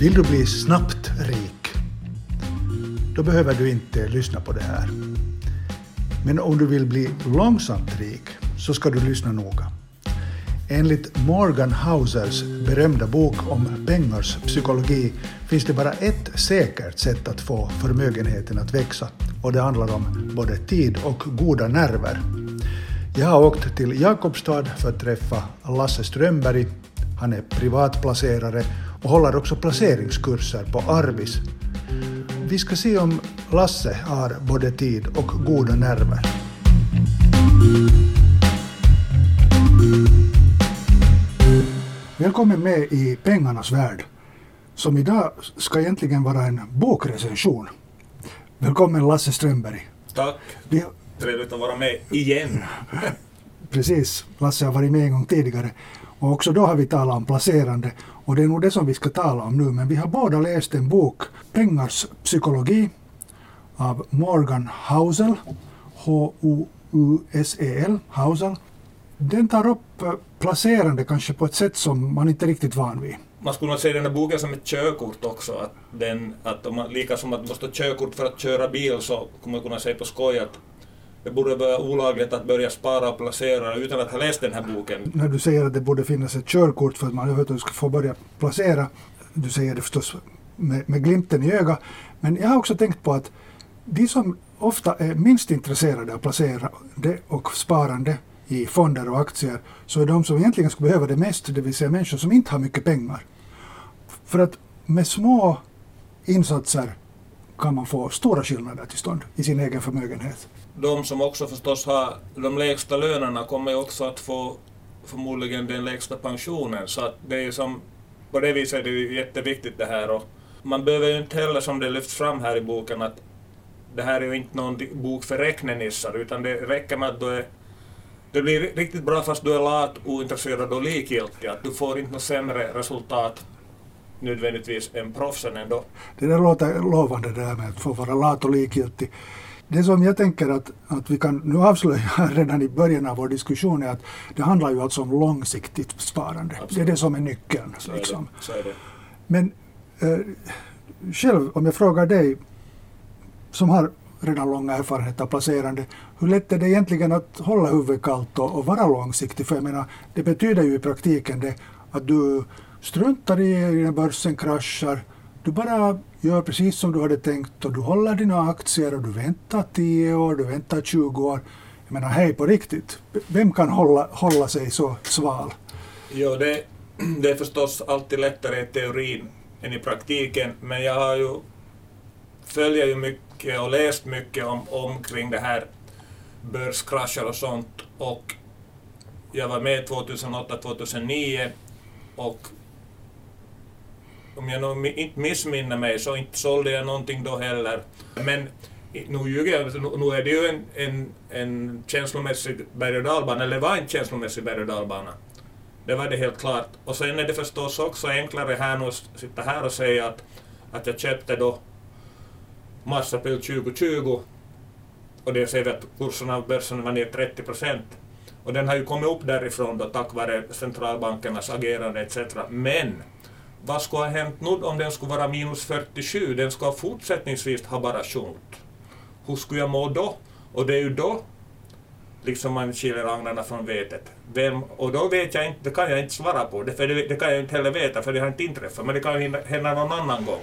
Vill du bli snabbt rik? Då behöver du inte lyssna på det här. Men om du vill bli långsamt rik så ska du lyssna noga. Enligt Morgan Hausers berömda bok om pengars psykologi finns det bara ett säkert sätt att få förmögenheten att växa och det handlar om både tid och goda nerver. Jag har åkt till Jakobstad för att träffa Lasse Strömberg. Han är privatplacerare och håller också placeringskurser på Arbis. Vi ska se om Lasse har både tid och goda nerver. Välkommen med i pengarnas värld, som idag ska egentligen vara en bokrecension. Välkommen Lasse Strömberg. Tack. Vi... Trevligt att vara med igen. Precis, Lasse har varit med en gång tidigare. Och också då har vi talat om placerande och det är nog det som vi ska tala om nu. Men vi har båda läst en bok, Pengars psykologi, av Morgan Housel, H-O-U-S-E-L, Housel. Den tar upp eh, placerande kanske på ett sätt som man inte är riktigt van vid. Man skulle nog se den här boken som ett körkort också. Att den, att om man, lika som att man måste ha körkort för att köra bil så kommer man kunna säga på skoj att det borde vara olagligt att börja spara och placera utan att ha läst den här boken. När du säger att det borde finnas ett körkort för att man överhuvudtaget ska få börja placera, du säger det förstås med, med glimten i ögat, men jag har också tänkt på att de som ofta är minst intresserade av placerande och sparande i fonder och aktier, så är de som egentligen skulle behöva det mest, det vill säga människor som inte har mycket pengar. För att med små insatser kan man få stora skillnader till stånd i sin egen förmögenhet de som också förstås har de lägsta lönerna kommer ju också att få förmodligen den lägsta pensionen. Så att det är som, på det viset är det ju jätteviktigt det här. Och man behöver ju inte heller, som det lyfts fram här i boken, att det här är ju inte någon bok för räknenissar, utan det räcker med att du är det blir riktigt bra fast du är lat, ointresserad och likgiltig. Att du får inte något sämre resultat nödvändigtvis än proffsen ändå. Det där låter lovande det där med att få vara lat och likgiltig. Det som jag tänker att, att vi kan nu avslöja redan i början av vår diskussion är att det handlar ju alltså om långsiktigt sparande. Absolut. Det är det som är nyckeln. Så liksom. är det. Så är det. Men eh, själv, om jag frågar dig som har redan långa erfarenheter av placerande, hur lätt är det egentligen att hålla huvudet kallt och, och vara långsiktig? För jag menar, det betyder ju i praktiken det att du struntar i när börsen kraschar, du bara gör precis som du hade tänkt och du håller dina aktier och du väntar 10 år, du väntar 20 år. Jag menar, hej på riktigt, vem kan hålla, hålla sig så sval? Jo, det, det är förstås alltid lättare i teorin än i praktiken, men jag har ju följer ju mycket och läst mycket om, omkring det här börskrascher och sånt och jag var med 2008-2009 och om jag nog inte missminner mig så inte sålde jag någonting då heller. Men nu ljuger jag, alltså, nu är det ju en, en, en känslomässig berg och dalbana, eller var en känslomässig berg och dalbana. Det var det helt klart. Och sen är det förstås också enklare här nu att sitta här och säga att, att jag köpte då Massapil 2020 och det ser vi att kursen av börsen var ner 30 procent. Och den har ju kommit upp därifrån då tack vare centralbankernas agerande etc. Men vad skulle ha hänt nu om den skulle vara minus 47? Den skulle fortsättningsvis ha bara sjunkit. Hur skulle jag må då? Och det är ju då liksom man skiljer agnarna från vetet. Vem, och då vet jag inte, det kan jag inte svara på, det, för det, det kan jag inte heller veta för det har inte inträffat, men det kan hända någon annan gång.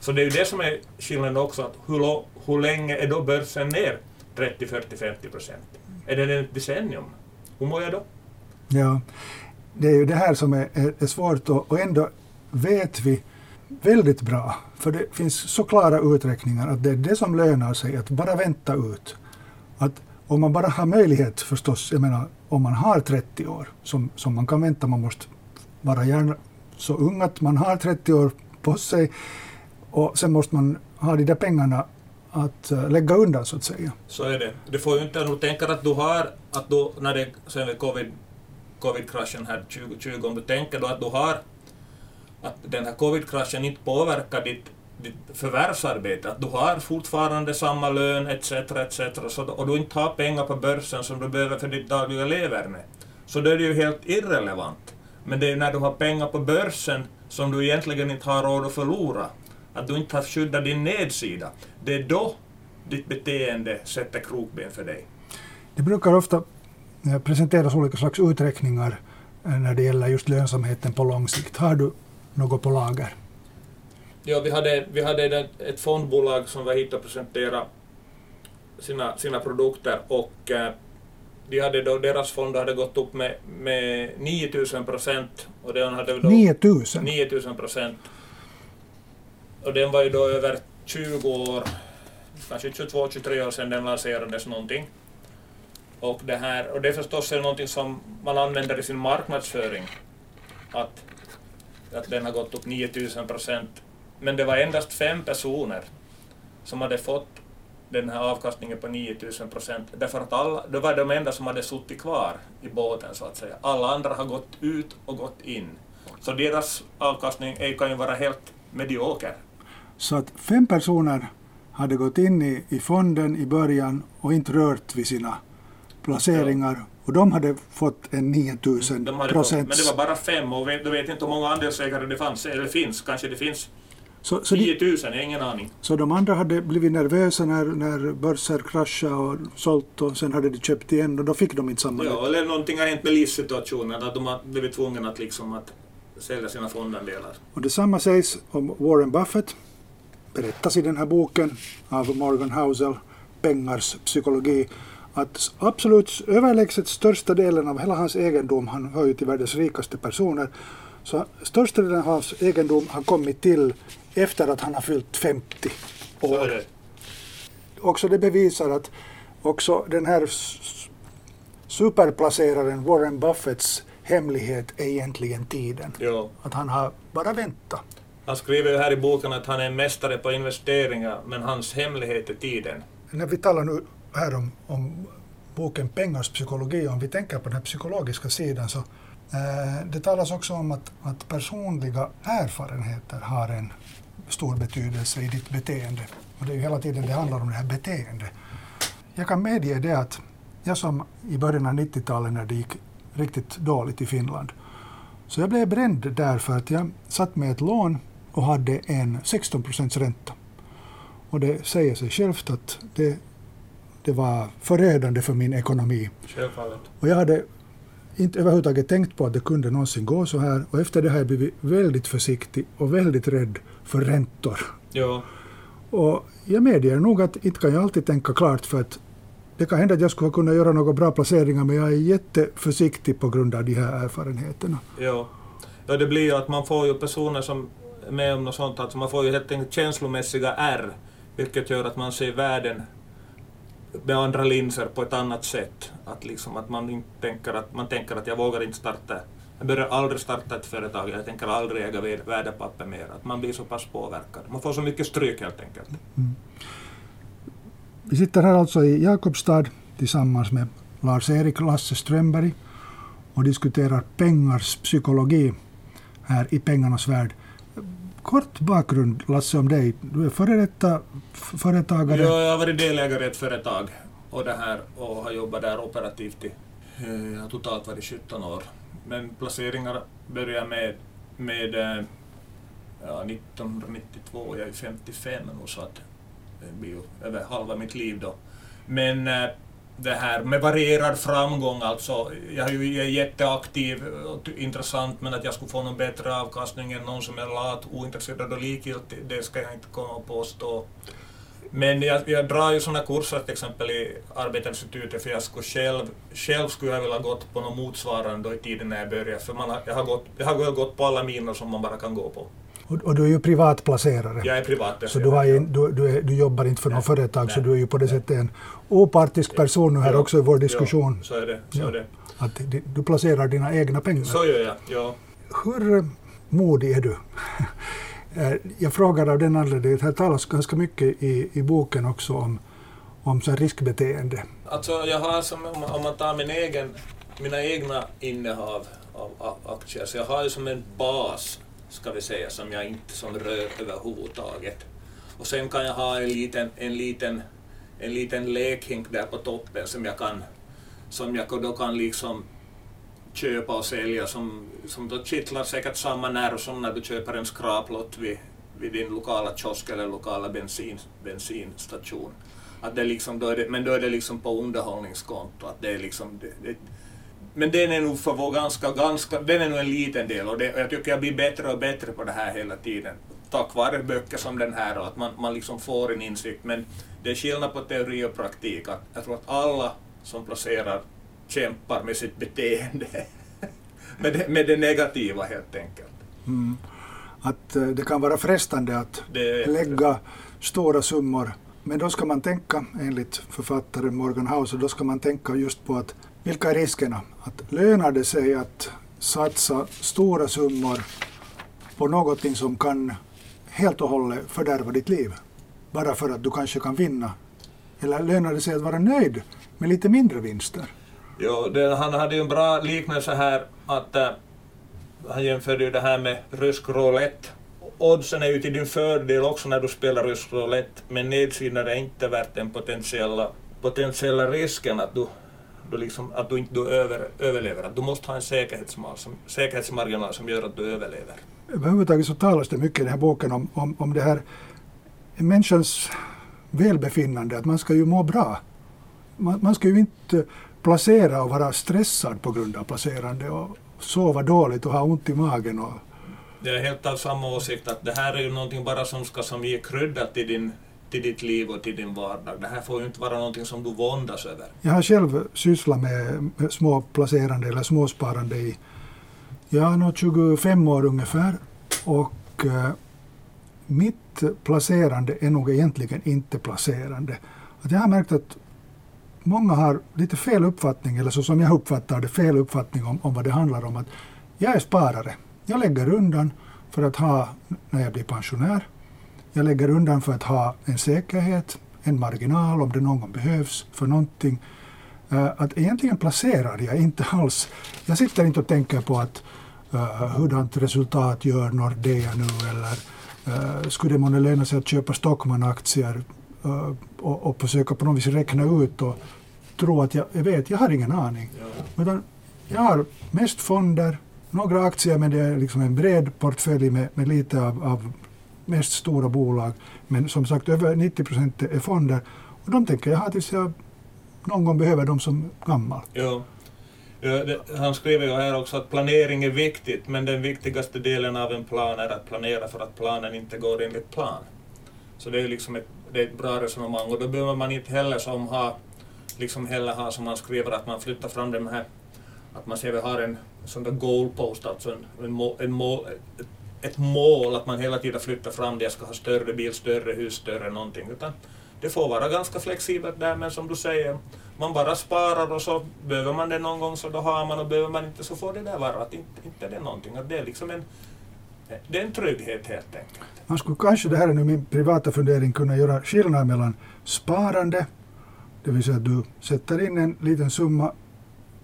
Så det är ju det som är skillnaden också, att hur, hur länge är då börsen ner 30, 40, 50 procent? Är det ett decennium? Hur mår jag då? Ja, det är ju det här som är, är, är svårt och, och ändå vet vi väldigt bra, för det finns så klara uträkningar att det är det som lönar sig, att bara vänta ut. Att om man bara har möjlighet förstås, jag menar om man har 30 år som, som man kan vänta, man måste vara gärna så ung att man har 30 år på sig och sen måste man ha de där pengarna att eh, lägga undan så att säga. Så är det. Du får ju inte nog tänka att du har, att du, när det, sen covid, covid-kraschen här 2020, om du tänker då att du har att den här covid-kraschen inte påverkar ditt, ditt förvärvsarbete, att du har fortfarande samma lön etc. etc. Så, och du inte har pengar på börsen som du behöver för ditt dagliga leverne, så då är det ju helt irrelevant. Men det är ju när du har pengar på börsen som du egentligen inte har råd att förlora, att du inte har skyddat din nedsida, det är då ditt beteende sätter krokben för dig. Det brukar ofta eh, presenteras olika slags uträkningar eh, när det gäller just lönsamheten på lång sikt. Har du något på lager? Ja, vi hade, vi hade ett fondbolag som var hit och presenterade sina, sina produkter och eh, de hade då, deras fond hade gått upp med, med 9000 procent. Och den hade då 9000? 9000 procent. Och den var ju då över 20 år, kanske 22-23 år sedan den lanserades någonting. Och det, här, och det är förstås någonting som man använder i sin marknadsföring. Att, att den har gått upp 9000 procent. Men det var endast fem personer som hade fått den här avkastningen på 9000 procent, därför att alla, det var de enda som hade suttit kvar i båten så att säga. Alla andra har gått ut och gått in. Så deras avkastning kan ju vara helt medioker. Så att fem personer hade gått in i, i fonden i början och inte rört vid sina placeringar ja och de hade fått en 9000 procent. Men det var bara fem och du vet inte hur många andelsägare det fanns, eller finns, kanske det finns så, så 10 000, jag har ingen aning. Så de andra hade blivit nervösa när, när börser kraschade och sålt och sen hade de köpt igen och då fick de inte samma Ja, eller någonting har hänt med livssituationen, att de har blivit tvungna att, liksom att sälja sina fondandelar. Och detsamma sägs om Warren Buffett, berättas i den här boken av Morgan Housel, Pengars psykologi, att absolut överlägset största delen av hela hans egendom, han hör ju till världens rikaste personer, så största delen av hans egendom har kommit till efter att han har fyllt 50 år. Också det bevisar att också den här superplaceraren Warren Buffetts hemlighet är egentligen tiden. Jo. Att han har bara väntat. Han skriver ju här i boken att han är en mästare på investeringar, men hans hemlighet är tiden. När vi talar nu här om, om boken Pengars psykologi, om vi tänker på den psykologiska sidan så eh, det talas också om att, att personliga erfarenheter har en stor betydelse i ditt beteende. Och det är ju hela tiden det handlar om det här beteendet. Jag kan medge det att jag som i början av 90-talet när det gick riktigt dåligt i Finland, så jag blev bränd därför att jag satt med ett lån och hade en 16 procents ränta. Och det säger sig självt att det, det var förödande för min ekonomi. Självfallet. Och jag hade inte överhuvudtaget tänkt på att det kunde någonsin gå så här och efter det har jag blivit väldigt försiktig och väldigt rädd för räntor. Ja. Och jag medger nog att inte kan jag alltid tänka klart för att det kan hända att jag skulle kunna göra några bra placeringar men jag är jätteförsiktig på grund av de här erfarenheterna. Ja, ja det blir ju att man får ju personer som är med om något sånt, alltså man får ju helt enkelt känslomässiga R, vilket gör att man ser världen med andra linser på ett annat sätt. Att, liksom, att man, inte tänker att, man tänker att jag vågar inte starta, jag börjar aldrig starta ett företag, jag tänker aldrig äga värdepapper mer. Att man blir så pass påverkad. Man får så mycket stryk helt enkelt. Mm. Vi sitter här alltså i Jakobstad tillsammans med Lars-Erik Lasse Strömberg och diskuterar pengars psykologi här i pengarnas värld kort bakgrund, Lasse, om dig. Du är före detta företagare. Ja, jag har varit delägare i ett företag och, det här, och har jobbat där operativt i eh, jag har totalt varit 17 år. Men placeringar började med, med eh, ja, 1992, jag är 55 nu så att det blir ju över halva mitt liv då. Men eh, det här med varierad framgång alltså. Jag är ju jätteaktiv och intressant men att jag skulle få någon bättre avkastning än någon som är lat, ointresserad och likgiltig, det ska jag inte komma och påstå. Men jag, jag drar ju sådana kurser till exempel i Arbetarinstitutet för jag skulle själv, själv skulle jag vilja gått på något motsvarande i tiden när jag började för man har, jag, har gått, jag har gått på alla miner som man bara kan gå på. Och, och, du är ju privatplacerare. Jag är privatplacerare. Så du, har ju, du, du, är, du jobbar inte för något företag, nej, så du är ju på det nej. sättet en opartisk person nu här ja, också i vår diskussion. Ja, så är det. Så är det. Att du placerar dina egna pengar. Så gör jag, ja. Hur modig är du? Eh, jag frågar av den anledningen här talas ganska mycket i, i boken också om, om så riskbeteende. Alltså jag har som, om man tar min egen, mina egna innehav av aktier, så jag har ju som en bas ska vi säga, som jag inte som rör överhuvudtaget. Och sen kan jag ha en liten, en liten, en liten lekhink där på toppen som jag kan, som jag då kan liksom köpa och sälja som, som då kittlar säkert samma nerv som när du köper en skraplott vid, vid din lokala kiosk eller lokala bensin, bensinstation. Att det liksom, då är det, men då är det liksom på underhållningskonto. Att det är liksom, det, det, men den är nog för vår ganska, ganska, den är nog en liten del och, det, och jag tycker jag blir bättre och bättre på det här hela tiden. Tack vare böcker som den här och att man, man liksom får en insikt. Men det är skillnad på teori och praktik. Att jag tror att alla som placerar kämpar med sitt beteende. med, det, med det negativa helt enkelt. Mm. Att uh, det kan vara frestande att lägga stora summor men då ska man tänka, enligt författaren Morgan Hauser, då ska man tänka just på att vilka är riskerna? Att lönar det sig att satsa stora summor på någonting som kan helt och hållet fördärva ditt liv? Bara för att du kanske kan vinna? Eller lönar det sig att vara nöjd med lite mindre vinster? Jo, det, han hade ju en bra liknelse här att äh, han jämförde ju det här med rysk roulette. Oddsen är ju till din fördel också när du spelar rysk roulette, men nedsidan är inte värt den potentiella, potentiella risken att du, du liksom, att du inte du över, överlever. Att du måste ha en säkerhetsmarginal som, säkerhetsmarginal som gör att du överlever. Överhuvudtaget så talas det mycket i den här boken om, om, om det här människans välbefinnande, att man ska ju må bra. Man, man ska ju inte placera och vara stressad på grund av placerande och sova dåligt och ha ont i magen. Och... Det är helt av samma åsikt att det här är ju någonting bara som ska som ge krydda till, din, till ditt liv och till din vardag. Det här får ju inte vara någonting som du våndas över. Jag har själv sysslat med småplacerande eller småsparande i ja, 25 år ungefär. Och eh, mitt placerande är nog egentligen inte placerande. Att jag har märkt att många har lite fel uppfattning, eller så som jag uppfattar det, fel uppfattning om, om vad det handlar om. Att jag är sparare. Jag lägger undan för att ha när jag blir pensionär. Jag lägger undan för att ha en säkerhet, en marginal om det någon gång behövs för någonting. Uh, att egentligen placerar jag inte alls. Jag sitter inte och tänker på att uh, hurdant resultat gör Nordea nu eller uh, skulle det månne löna sig att köpa Stockman-aktier uh, och, och försöka på något vis räkna ut och tro att jag, jag vet, jag har ingen aning. Ja. Utan jag har mest fonder, några aktier men det är liksom en bred portfölj med, med lite av, av mest stora bolag. Men som sagt över 90 procent är fonder och de tänker jag ha tills jag någon gång behöver dem som gammal. Ja. Ja, det, han skriver ju här också att planering är viktigt, men den viktigaste delen av en plan är att planera för att planen inte går enligt plan. Så det är liksom ett, det är ett bra resonemang och då behöver man inte heller som ha liksom heller ha som man skriver att man flyttar fram den här, att man ser vi har en sån där goalpost, alltså en, en, mål, en mål, ett, ett mål att man hela tiden flyttar fram det, jag ska ha större bil, större hus, större någonting, utan det får vara ganska flexibelt där, men som du säger, man bara sparar och så behöver man det någon gång så då har man och behöver man inte så får det där vara, att inte, inte det är någonting, att det är liksom en det är en trygghet helt enkelt. Man skulle kanske, det här är nu min privata fundering, kunna göra skillnad mellan sparande det vill säga att du sätter in en liten summa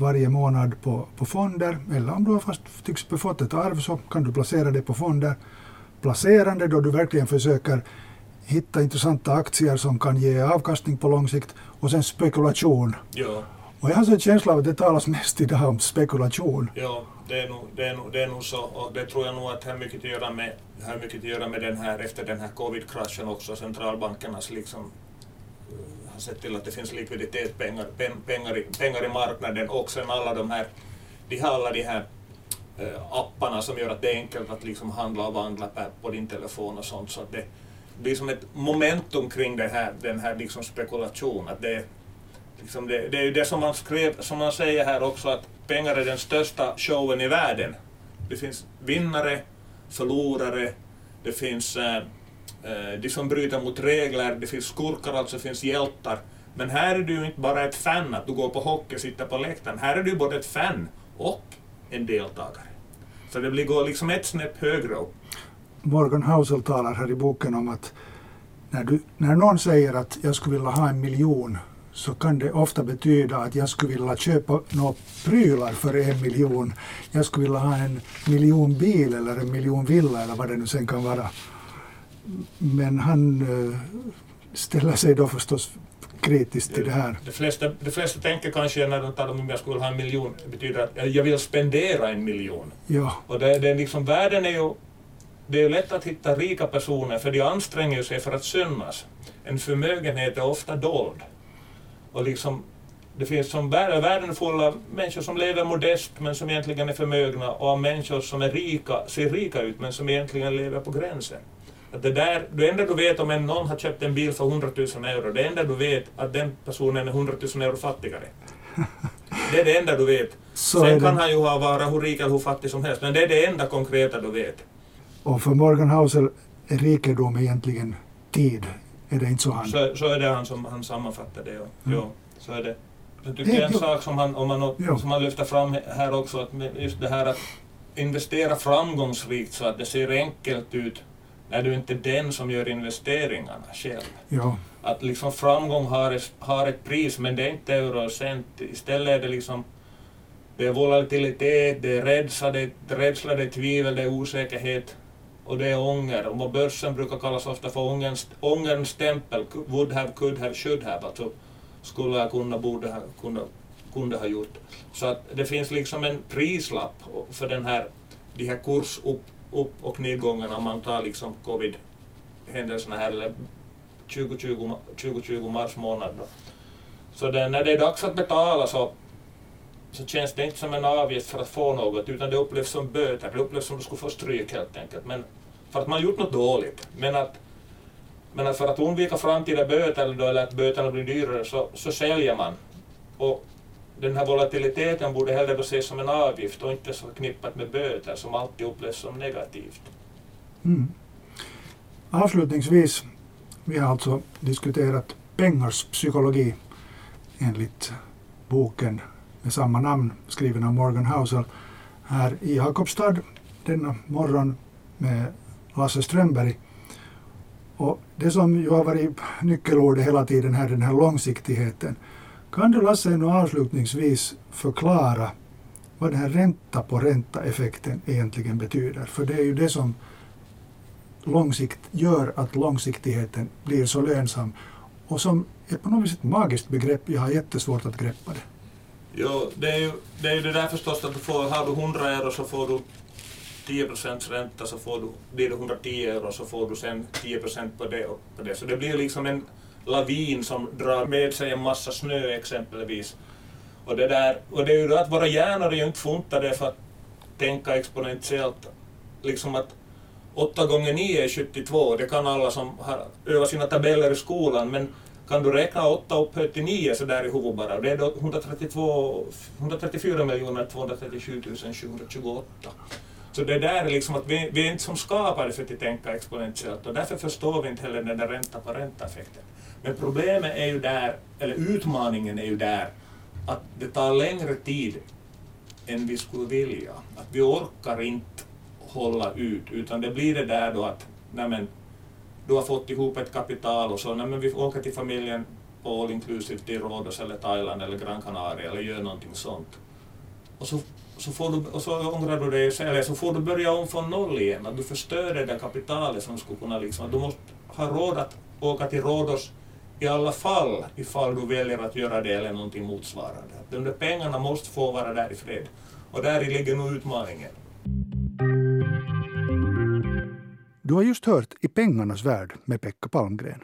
varje månad på, på fonder eller om du har fast exempel fått ett arv så kan du placera det på fonder. Placerande då du verkligen försöker hitta intressanta aktier som kan ge avkastning på lång sikt och sen spekulation. Ja. Och jag har så en känsla av att det talas mest idag om spekulation. Ja, det är nog, det är nog, det är nog så och det tror jag nog att det har mycket att göra med, har mycket att göra med den här, efter den här covid-kraschen också, centralbankernas liksom har sett till att det finns likviditet, pengar, pengar, i, pengar i marknaden och sen alla de här, de har alla de här äh, apparna som gör att det är enkelt att liksom handla och vandla på din telefon och sånt. Så att det blir som ett momentum kring det här, den här liksom spekulationen. Att det, liksom det, det är ju det som man, skrev, som man säger här också, att pengar är den största showen i världen. Det finns vinnare, förlorare, det finns äh, Eh, de som bryter mot regler, det finns skurkar, alltså det finns hjältar. Men här är du ju inte bara ett fan, att du går på hockey, och sitter på läktaren. Här är du både ett fan och en deltagare. Så det blir går liksom ett snäpp högre upp. Morgan Housel talar här i boken om att när, du, när någon säger att jag skulle vilja ha en miljon så kan det ofta betyda att jag skulle vilja köpa några prylar för en miljon. Jag skulle vilja ha en miljon bil eller en miljon villa eller vad det nu sen kan vara. Men han eh, ställer sig då förstås kritiskt till det här. De flesta, de flesta tänker kanske när de talar om att jag skulle ha en miljon, betyder att jag vill spendera en miljon. Ja, Och det, det är liksom, världen är ju, det är ju lätt att hitta rika personer för de anstränger sig för att synas. En förmögenhet är ofta dold. Och liksom, det finns som världen, världen är full av människor som lever modest men som egentligen är förmögna och av människor som är rika, ser rika ut men som egentligen lever på gränsen. Att det, där, det enda du vet om en någon har köpt en bil för 100 000 euro, det enda du vet att den personen är 100 000 euro fattigare. Det är det enda du vet. så är Sen kan han ju ha varit hur rik eller hur fattig som helst, men det är det enda konkreta du vet. Och för Morgan Housel är rikedom egentligen tid. Är det inte så han? Så, så är det han som han sammanfattar det. Ja. Mm. Jo, så är det. Jag tycker en jo. sak som han, om man, Jo. som han lyfter fram här också, att just det här att investera framgångsrikt så att det ser enkelt ut när du inte är den som gör investeringarna själv. Ja, Att liksom framgång har ett, har ett pris, men det är inte euro och cent. Istället är det liksom det är volatilitet, det är rädsla, det är, rädsla, det är tvivel, det är osäkerhet och det är ånger. Och börsen brukar kallas ofta för ångerns, ångerns stämpel. Would have, could have, should have. Alltså skulle ha, kunna, borde ha, kunna, kunde ha gjort. Så att det finns liksom en prislapp för den här, de här kurs upp, och nedgångarna om man tar liksom covid-händelserna här eller 2020, 2020 mars månad. Då. Så det, när det är dags att betala så, så känns det inte som en avgift för att få något utan det upplevs som böter. Det upplevs som att du skulle få stryk helt enkelt. Men för att man har gjort något dåligt. Men att, men att för att undvika framtida böter eller, då, eller att böterna blir dyrare så, så säljer man. Och den här volatiliteten borde hellre då ses som en avgift och inte så förknippat med böter som alltid upplevs som negativt. Mm. Avslutningsvis, vi har alltså diskuterat pengars psykologi enligt boken med samma namn skriven av Morgan Housel här i Jakobstad denna morgon med Lasse Strömberg. Och det som ju har varit nyckelordet hela tiden här, den här långsiktigheten. Kan du Lasse avslutningsvis förklara vad den här ränta på ränta-effekten egentligen betyder? För det är ju det som långsikt gör att långsiktigheten blir så lönsam och som är på något vis ett magiskt begrepp. Jag har jättesvårt att greppa det. Jo, det är ju det, är ju det där förstås att du får, har du 100 euro så får du 10 procents ränta så får du, blir det 110 euro så får du sen 10 procent på det och på det. Så det blir liksom en lavin som drar med sig en massa snö exempelvis. Och det, där, och det är ju då att våra hjärnor är ju inte funtade för att tänka exponentiellt. Liksom att 8 gånger 9 är 72, det kan alla som har övat sina tabeller i skolan, men kan du räkna 8 upphöjt till 9 så där i huvudet bara, och det är då 132, 134 miljoner 237 728. Så det där är liksom att vi, vi är inte som skapade för att tänka exponentiellt och därför förstår vi inte heller den där ränta på ränta-effekten. Men problemet är ju där, eller utmaningen är ju där, att det tar längre tid än vi skulle vilja. Att vi orkar inte hålla ut, utan det blir det där då att nej du har fått ihop ett kapital och så nej men vi åker till familjen på all inclusive till Rhodos eller Thailand eller Gran Canaria eller gör någonting sånt. Och så, så, får du, och så ångrar du dig, eller så får du börja om från noll igen, att du förstör det där kapitalet som skulle kunna liksom, att du måste ha råd att åka till Rhodos i alla fall ifall du väljer att göra det eller någonting motsvarande. De där pengarna måste få vara där i fred. Och där ligger nog utmaningen. Du har just hört I pengarnas värld med Pekka Palmgren.